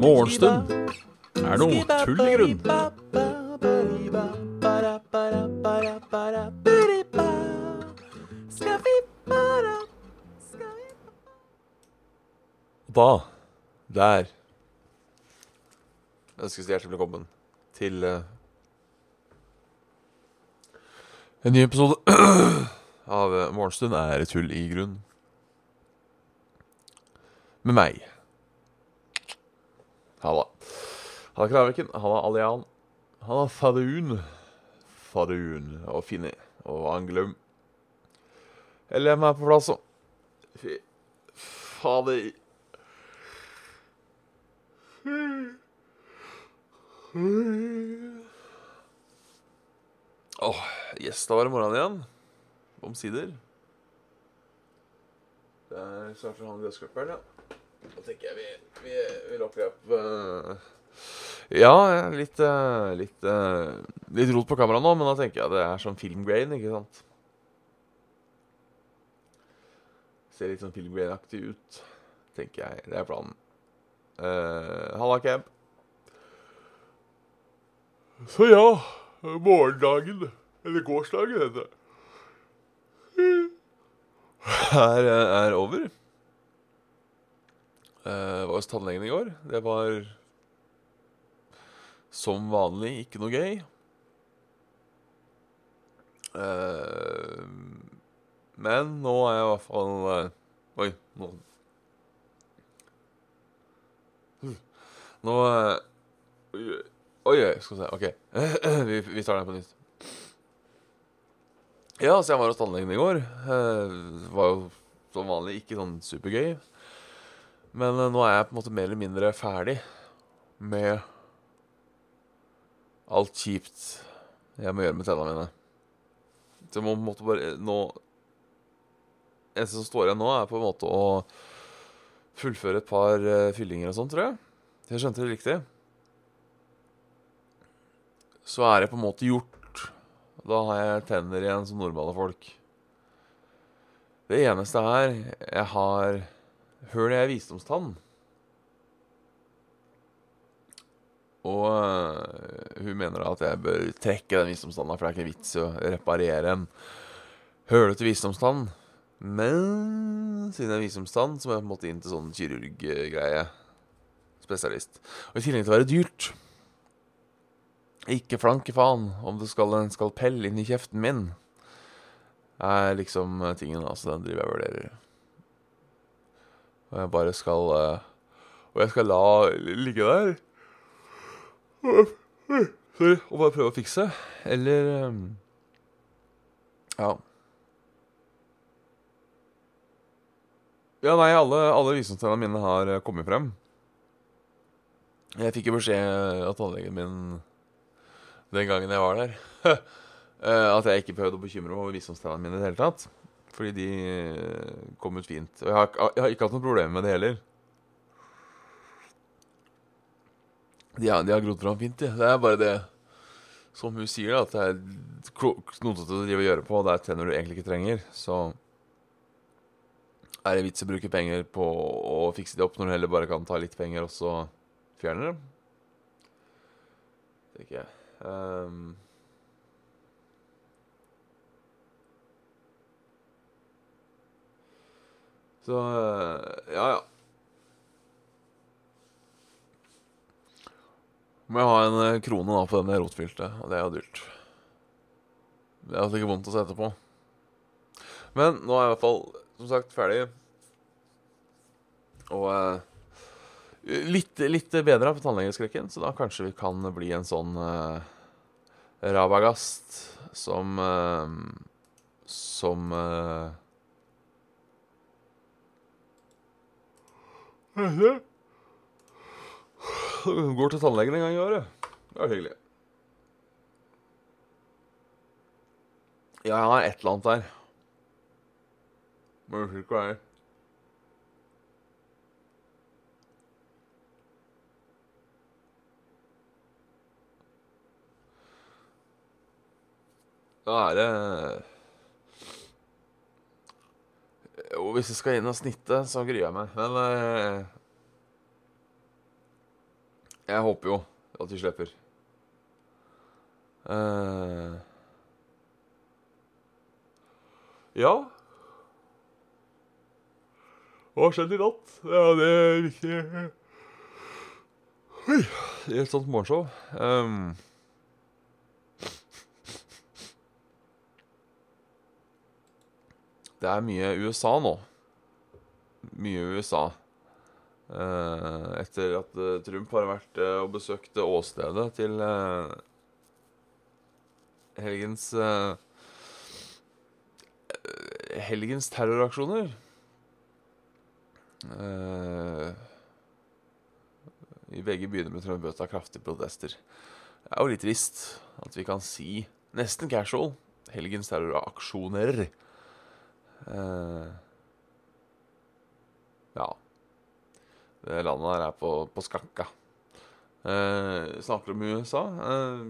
Morgenstund. Er noe tull i grunn. Da, der. Ønskes det hjertelig velkommen til uh, en ny episode av eh, Morgenstund er tull i grunn. Med meg. Halla. Halla Kraviken. Halla Alian. Halla Fadun. Fadun og Finni og Anglum. LM er på plass òg. Fy fader. Åh, yes, da var det morgenen igjen. Omsider. Det er snart for han gressklipperen, ja. Da tenker jeg vi, vi, vi lukker opp uh, Ja, litt uh, litt, uh, litt rot på kameraet nå, men da tenker jeg det er sånn filmgrain, ikke sant? Ser litt sånn filmgrain-aktig ut, tenker jeg. Det er planen. Halla, Cab. Så ja, morgendagen, eller gårsdagen, heter det. Er, er over. Jeg var hos tannlegen i går. Det var som vanlig ikke noe gøy. Eh, men nå er jeg i hvert fall eh, Oi, nå Nå eh, Oi, oi, skal vi se. OK. vi tar den på nytt. Ja, så jeg var hos tannlegen i går. Eh, Det var jo som vanlig ikke sånn supergøy. Men eh, nå er jeg på en måte mer eller mindre ferdig med alt kjipt jeg må gjøre med tennene mine. Så jeg må på en måte bare nå eneste som står igjen nå, er på en måte å fullføre et par eh, fyllinger og sånn, tror jeg. Jeg skjønte det riktig. Så er det på en måte gjort. Da har jeg tenner igjen som normale folk. Det eneste er Jeg har Høl jeg visdomstann. Og øh, hun mener da at jeg bør trekke den visdomstannen, for det er ikke vits i å reparere en hølete visdomstann. Men siden det er visdomstann, så må jeg på en måte inn til sånn kirurggreie. Spesialist. Og i tillegg til å være dyrt Ikke flanke faen om det skal en skalpell inn i kjeften min. er liksom eh, tingen, altså. Den driver jeg og vurderer. Og jeg bare skal øh, Og jeg skal la ligge der. Sorry. Og bare prøve å fikse. Eller um, Ja. Ja, nei, alle, alle visdomstennene mine har eh, kommet frem. Jeg fikk jo beskjed av tannlegen min den gangen jeg var der, eh, at jeg ikke behøvde å bekymre meg over visdomstennene mine i det hele tatt. Fordi de eh, kom ut fint. Og jeg har, jeg har ikke hatt noe problem med det heller. De har, de har grodd fram fint, de. Det er bare det Som hun sier, at det er knotete å drive og gjøre på. Det er tenner du egentlig ikke trenger. Så er det vits å bruke penger på å fikse de opp når du heller bare kan ta litt penger og så fjerne dem? Jeg. Ehm. så eh, ja, ja. Må jeg ha en eh, krone da på denne rotfylte, og det er jo dyrt. Det er altså ikke vondt å sette på. Men nå er jeg i hvert fall, som sagt, ferdig. Og eh, litt, litt bedre på tannlegeskrekken, så da kanskje vi kan bli en sånn uh, rabagast som uh, Som uh, Går til tannlegen en gang i året. Det er hyggelig. Ja, jeg har et eller annet der. Men jeg husker ikke hva det er. Da er det Jo, hvis jeg skal inn og snitte, så gruer jeg meg. Men eh, Jeg håper jo at de slipper. Eh, ja. Hva har skjedd i natt? Ja, det er ikke Oi. Er et sånt morgenshow. Um, det er mye USA nå. Mye USA. Eh, etter at eh, Trump har vært eh, og besøkt åstedet til helgens Helgens terroraksjoner. I begge byene ble Trump bøta kraftige protester. Det er jo litt trist at vi kan si, nesten casual, helgens terroraksjoner. Eh, ja. Det landet her er på, på skakka. Eh, snakker om USA. Eh,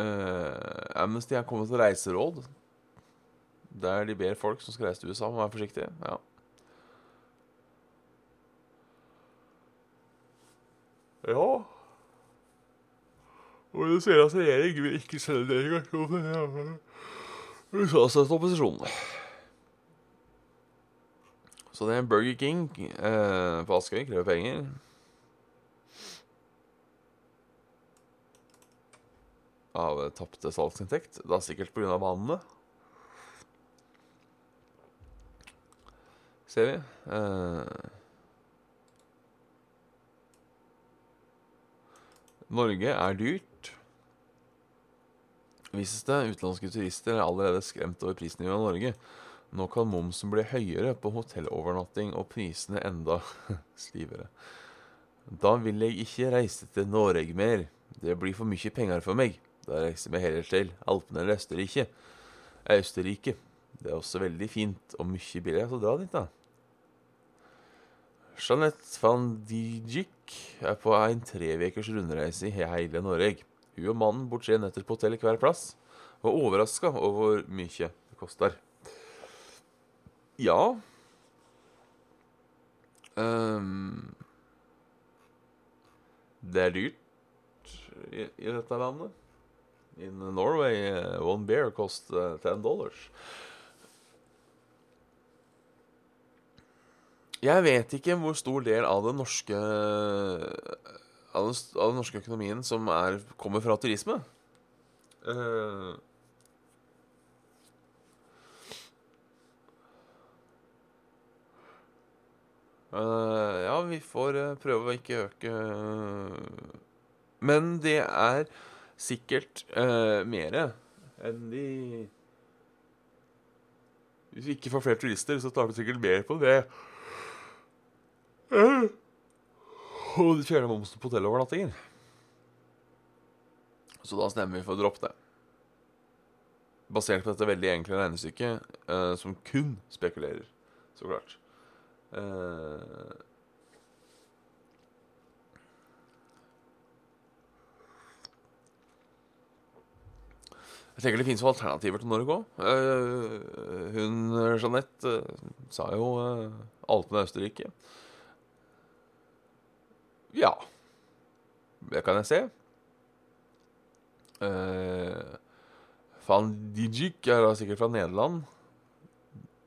eh, Amnesty er kommet til reiseråd. Der de ber folk som skal reise til USA, om å være forsiktige. Ja. Ja Og det sier at regjeringen vil ikke selge delegasjonen. USA-støttet opposisjonen. Så det er Burger King eh, på Askøy krever penger. Av tapte salgsinntekt. Da sikkert pga. vanene. Ser vi. Eh, Norge er dyrt. Vises det utenlandske turister er allerede skremt over prisnivået i Norge. Nå kan momsen bli høyere på hotellovernatting og prisene enda stivere. Da vil jeg ikke reise til Norge mer. Det blir for mye penger for meg. Da reiser vi heller til Alpene eller Østerrike. Østerrike. Det er også veldig fint og mye billigere, så dra dit, da. Jeanette van Dijik er på en tre ukers rundreise i hele Norge. Hun og mannen bort tre netter på hotell hver plass, var er overraska over hvor mye det koster. Ja um, Det er dyrt i, i dette landet. In Norway, uh, one beer cost ten 10 dollars. Jeg vet ikke hvor stor del av det norske Av den, av den norske økonomien som er, kommer fra turisme. Uh, ja, vi får eh, prøve å ikke øke Men det er sikkert uh, mere enn de Hvis vi ikke får flere turister, så tar vi sikkert mer på det. Og de fjerner momsen på hotellovernattinger. Så da stemmer vi for å droppe det. Basert på dette veldig enkle regnestykket, eh, som kun spekulerer, så klart. Eh, jeg tenker det finnes jo alternativer til Norge òg. hun Jeanette eh, sa jo uh, Alpene og Østerrike. Ja. Det kan jeg se. Uh, Van Dijik er da sikkert fra Nederland.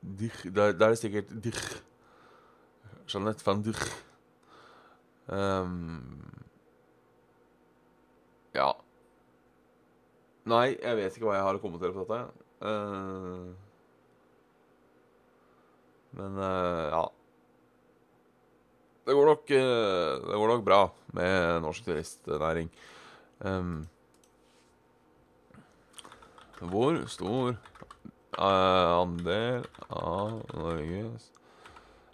Dich, der, da er det sikkert Dich. Jeanette van Dich. Um, ja. Nei, jeg vet ikke hva jeg har å kommentere på dette. Uh, men uh, ja. Det går nok uh, Det går nok bra med norsk turistnæring. Um, hvor stor andel av Norges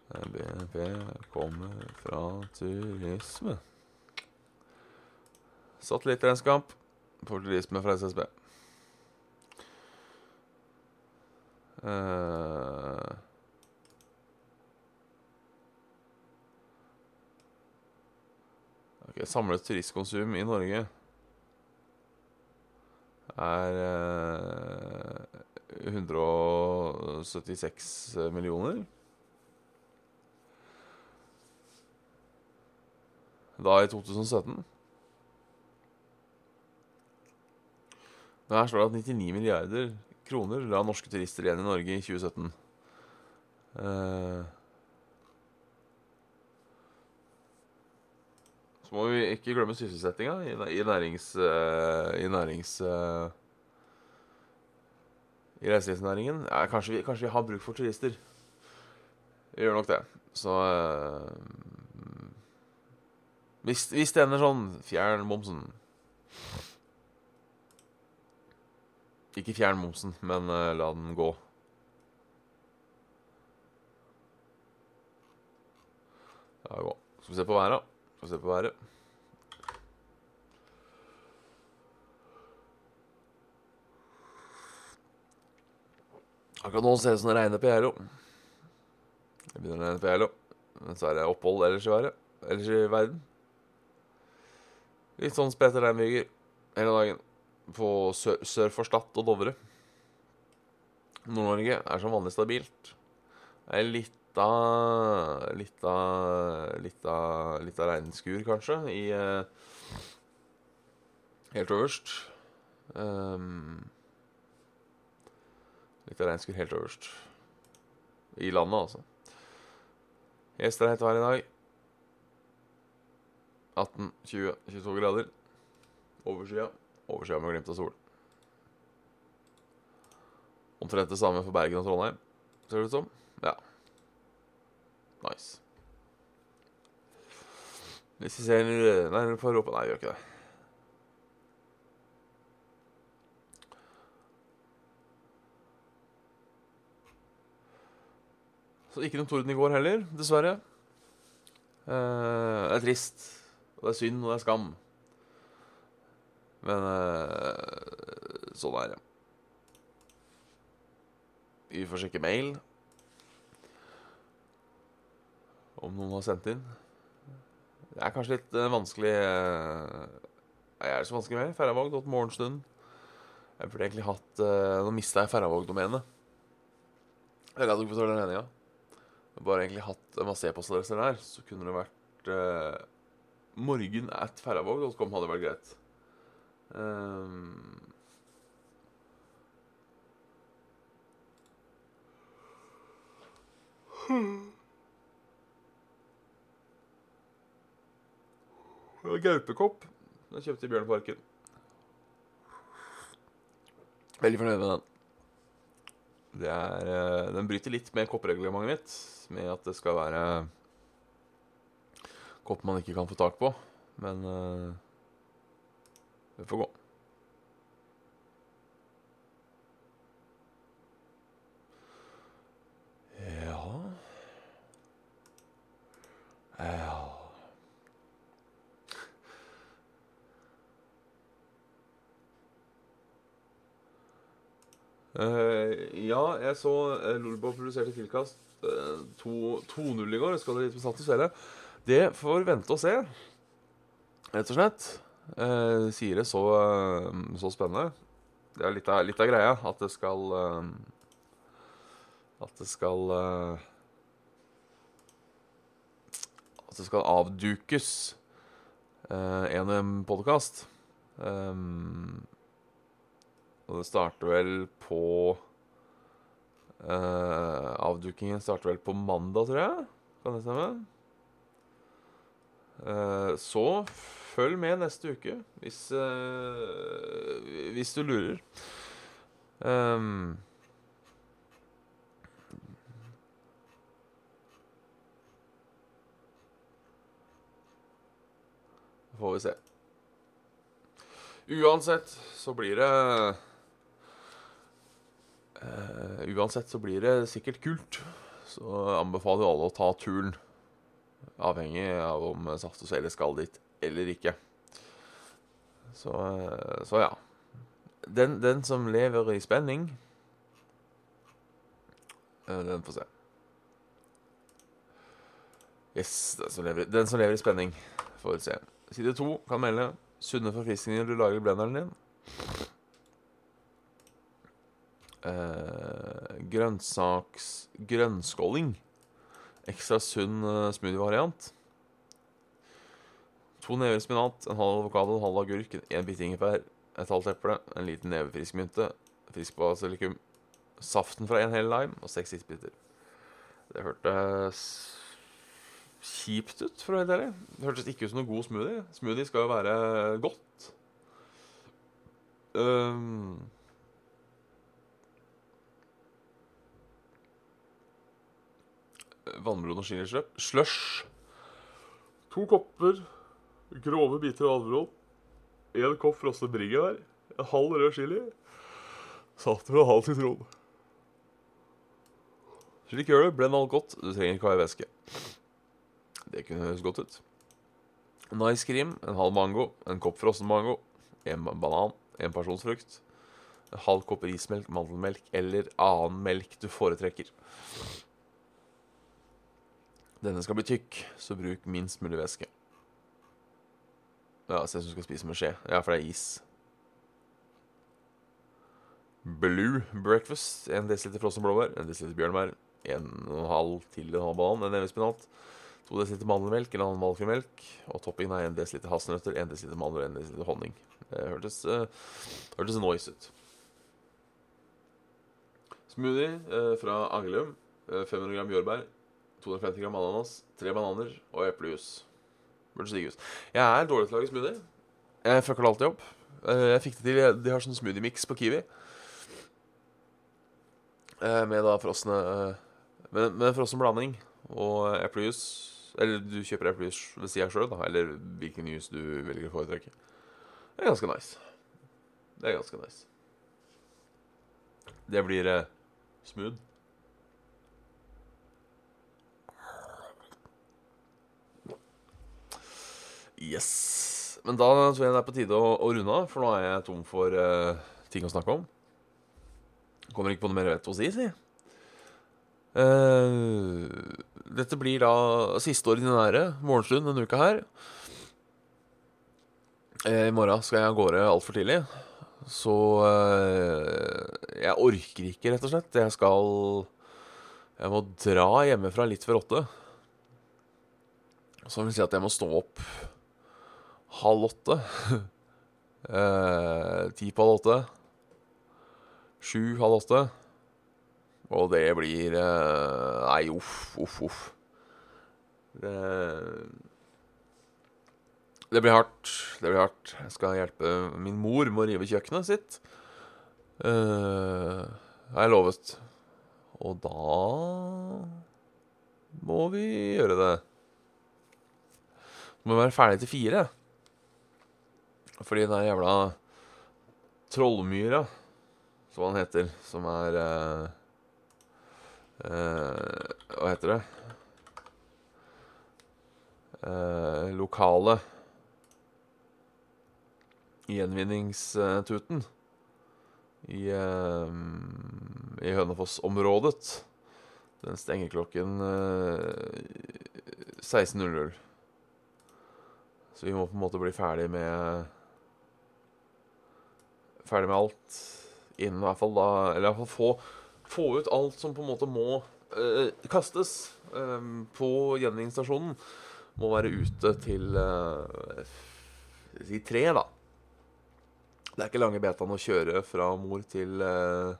BNP kommer fra turisme? Satellittregnskap for turisme fra SSB. Uh, Samlet turistkonsum i Norge er eh, 176 millioner. Da i 2017. Men her står det at 99 milliarder kroner la norske turister igjen i Norge i 2017. Eh, så må vi ikke glemme sysselsettinga i, nærings... eh, I nærings... eh, I reiselivsnæringen. Ja, kanskje, kanskje vi har bruk for turister. Vi gjør nok det. Så eh, hvis, hvis det ender sånn, fjern momsen. Ikke fjern momsen, men uh, la den gå. La den gå. Skal vi se på været, Skal se på været. Akkurat nå ser det ut som det regner på Geilo. Det begynner å regne på Geilo. Men så er det opphold ellers i været. Ellers i verden. Litt sånn spredte regnbyger hele dagen. På sør, sør for Stad og Dovre. Nord-Norge er som vanlig stabilt. Det er litt av Litt av Litt av, litt av regnskur, kanskje, i uh, Helt øverst. Um, litt av regnskur helt øverst. I landet, altså. Gjester heter hett i dag. 18, 20, 22 grader. Overskya. Overskya med glimt av sol. Omtrent det samme for Bergen og Trondheim, ser det ut som. Ja. Nice. Hvis vi ser nærmere på Europa Nei, vi gjør ikke det. Så ikke noen torden i går heller, dessverre. Eh, det er trist. Og det er synd, og det er skam. Men eh, sånn er det. Vi får sjekke mail. Om noen har sendt inn. Det er kanskje litt eh, vanskelig Jeg Nei, er det så vanskelig med ferravåg.morgenstund. Jeg burde egentlig hatt eh, Nå mista jeg ferravåg-domenet. Jeg gadd ikke betale regninga. Bare egentlig hatt masse e-postadresser der, så kunne det vært eh, morgen at ferravåg.com hadde vært greit. Um, Gaupekopp. Den kjøpte i Bjørneparken. Veldig fornøyd med den. Det er, eh, den bryter litt med koppreglementet mitt, med at det skal være kopp man ikke kan få tak på. Men det får gå. Uh, ja, jeg så uh, Lolbo produserte tilkast uh, 2-0 i går. Jeg skal dit på Status Felle. Det får vente og se, rett og slett. Uh, sier det så, så spennende. Det er litt av, litt av greia at det skal At det skal At det skal avdukes en podkast. Um, og det starter vel på uh, Avdukingen starter vel på mandag, tror jeg. Kan det stemme? Uh, så følg med neste uke hvis, uh, hvis du lurer. Um, får vi se. Uansett så blir det Uh, uansett så blir det sikkert kult. Så anbefaler alle å ta turen. Avhengig av om Saft og Svele skal dit eller ikke. Så, uh, så ja. Den, den, som lever i spenning, uh, den får se. Yes, den som, lever, den som lever i spenning, får se. Side to kan melde sunne forfriskninger du lager i blenderen din. Eh, grønnsaks... Grønnskåling. Ekstra sunn eh, smoothie-variant. To never spinat, en halv avokado, en halv agurk, en bit ingefær, et halvt eple, en liten neve frisk mynte, frisk basilikum, saften fra en hel lime og seks isbiter. Det hørtes kjipt ut, for å være helt ærlig. Det hørtes ikke ut som noen god smoothie. Smoothie skal jo være godt. Um, Vannmelon og chilislush. Slush. To kopper grove biter av alveroll. En kopp frosne bringebær. En halv rød chili. Salt og en halv sitron. Slik gjør du. Blend alt godt. Du trenger ikke ha i væske. Det kunne høres godt ut. Nice cream, en halv mango, en kopp frossen mango, en banan, en pasjonsfrukt, en halv kopp rismelk, mandelmelk eller annen melk du foretrekker. Denne skal bli tykk, så bruk minst mulig væske. Ja, se som du skal spise med skje. Ja, for det er is. Blue breakfast. 1 dl frossen blåbær, 1 dl bjørnbær, 1,5 til en halv banan, en nevespinat, 2 dl mandelmelk eller annen valgfrimelk, og toppingen er 1 dl hasselnøtter, 1 dl mandler og 1 dl honning. Det hørtes, uh, hørtes noise ut. Smoothie uh, fra Angelum. Uh, 500 gram jordbær, 250 gram ananas, tre bananer og eplejus. Jeg er dårlig til å lage smoothie. Jeg fucker det alltid opp. Jeg fikk det til De har sånn smoothie-mix på Kiwi. Med da frosne Med, med frossen blanding og eplejus. Eller du kjøper eplejus ved sida sjøl, da. Eller hvilken jus du velger å foretrekke. Det er ganske nice. Det er ganske nice. Det blir eh, smooth. Yes. Men da tror jeg det er på tide å, å runde av, for nå er jeg tom for uh, ting å snakke om. Kommer ikke på noe mer vett å si, si. Uh, dette blir da siste ordinære morgenstund denne uka her. Uh, I morgen skal jeg av gårde altfor tidlig. Så jeg orker ikke, rett og slett. Jeg skal Jeg må dra hjemmefra litt før åtte. Som vil si at jeg må stå opp halv åtte. eh, ti på halv åtte. Sju halv åtte. Og det blir eh, Nei, uff, uff, uff. Det Det blir hardt. Det blir hardt. Jeg skal hjelpe min mor med å rive kjøkkenet sitt. Eh, jeg lovet. Og da må vi gjøre det. Må være ferdig til fire. Fordi den jævla trollmyra, som han heter, som er uh, uh, Hva heter det? Uh, lokale gjenvinningstuten i, i Hønefoss-området. Den stenger klokken 16.00. Så vi må på en måte bli ferdig med Ferdig med alt innen i hvert fall da Eller i hvert fall få, få ut alt som på en måte må uh, kastes um, på gjenvinningsstasjonen. Må være ute til uh, si tre, da. Det er ikke lange betaen å kjøre fra mor til uh,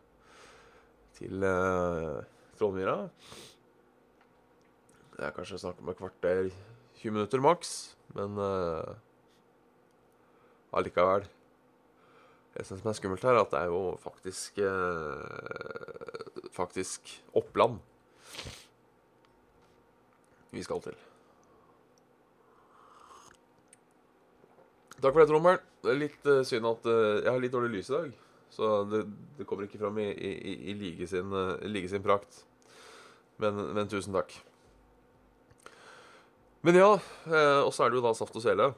til uh, Trollmyra. Det er kanskje snakk om et kvarter, 20 minutter maks. Men uh, allikevel. Det som er skummelt her, er at det er jo faktisk eh, Faktisk Oppland vi skal til. Takk for det, trommelen. Det er litt uh, synd at jeg har litt dårlig lys i dag. Så det, det kommer ikke fram i, i, i like, sin, like sin prakt. Men, men tusen takk. Men ja, eh, og så er det jo da Saft og Sele.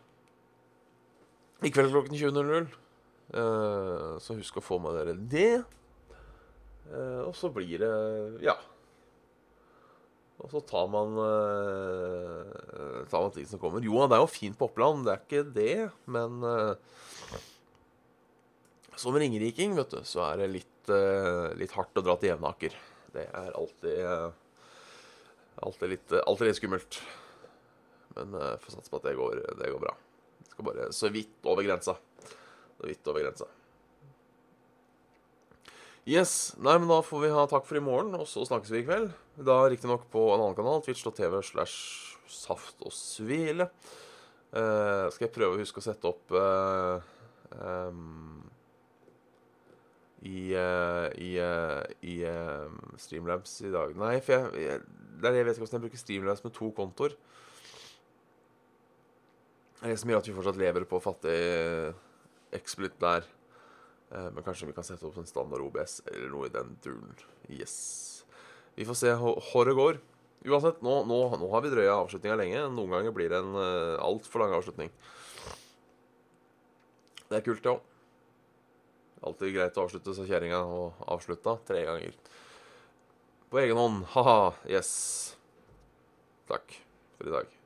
I kveld klokken 20.00. Eh, så husk å få med dere det. Eh, og så blir det Ja. Og så tar man eh, Tar man ting som kommer. Jo, det er jo fint på Oppland, det er ikke det, men Som ringeriking, vet du, så er det litt, litt hardt å dra til Jevnaker. Det er alltid alltid, litt, alltid litt skummelt. Men få satse på at det går, det går bra. Skal bare så vidt over grensa. Så vidt over grensa. Yes. Nei, men da får vi ha takk for i morgen, og så snakkes vi i kveld. Da riktignok på en annen kanal, twitch.tv slash saft og svile. Uh, skal jeg prøve å huske å sette opp uh, um, i, uh, i, i Streamlabs i dag Nei, for jeg, jeg, det er det jeg vet ikke hvordan jeg bruker Streamlabs med to kontoer. Det er det som gjør at vi fortsatt lever på fattig explit der. Men kanskje vi kan sette opp en standard OBS eller noe i den duren. Yes. Vi får se hvor det går. Uansett, nå, nå, nå har vi drøya avslutninga lenge. Noen ganger blir det en uh, altfor lang avslutning. Det er kult, ja. òg. Alltid greit å avslutte så kjerringa og avslutta tre ganger. På egen hånd. Ha-ha. Yes. Takk for i dag.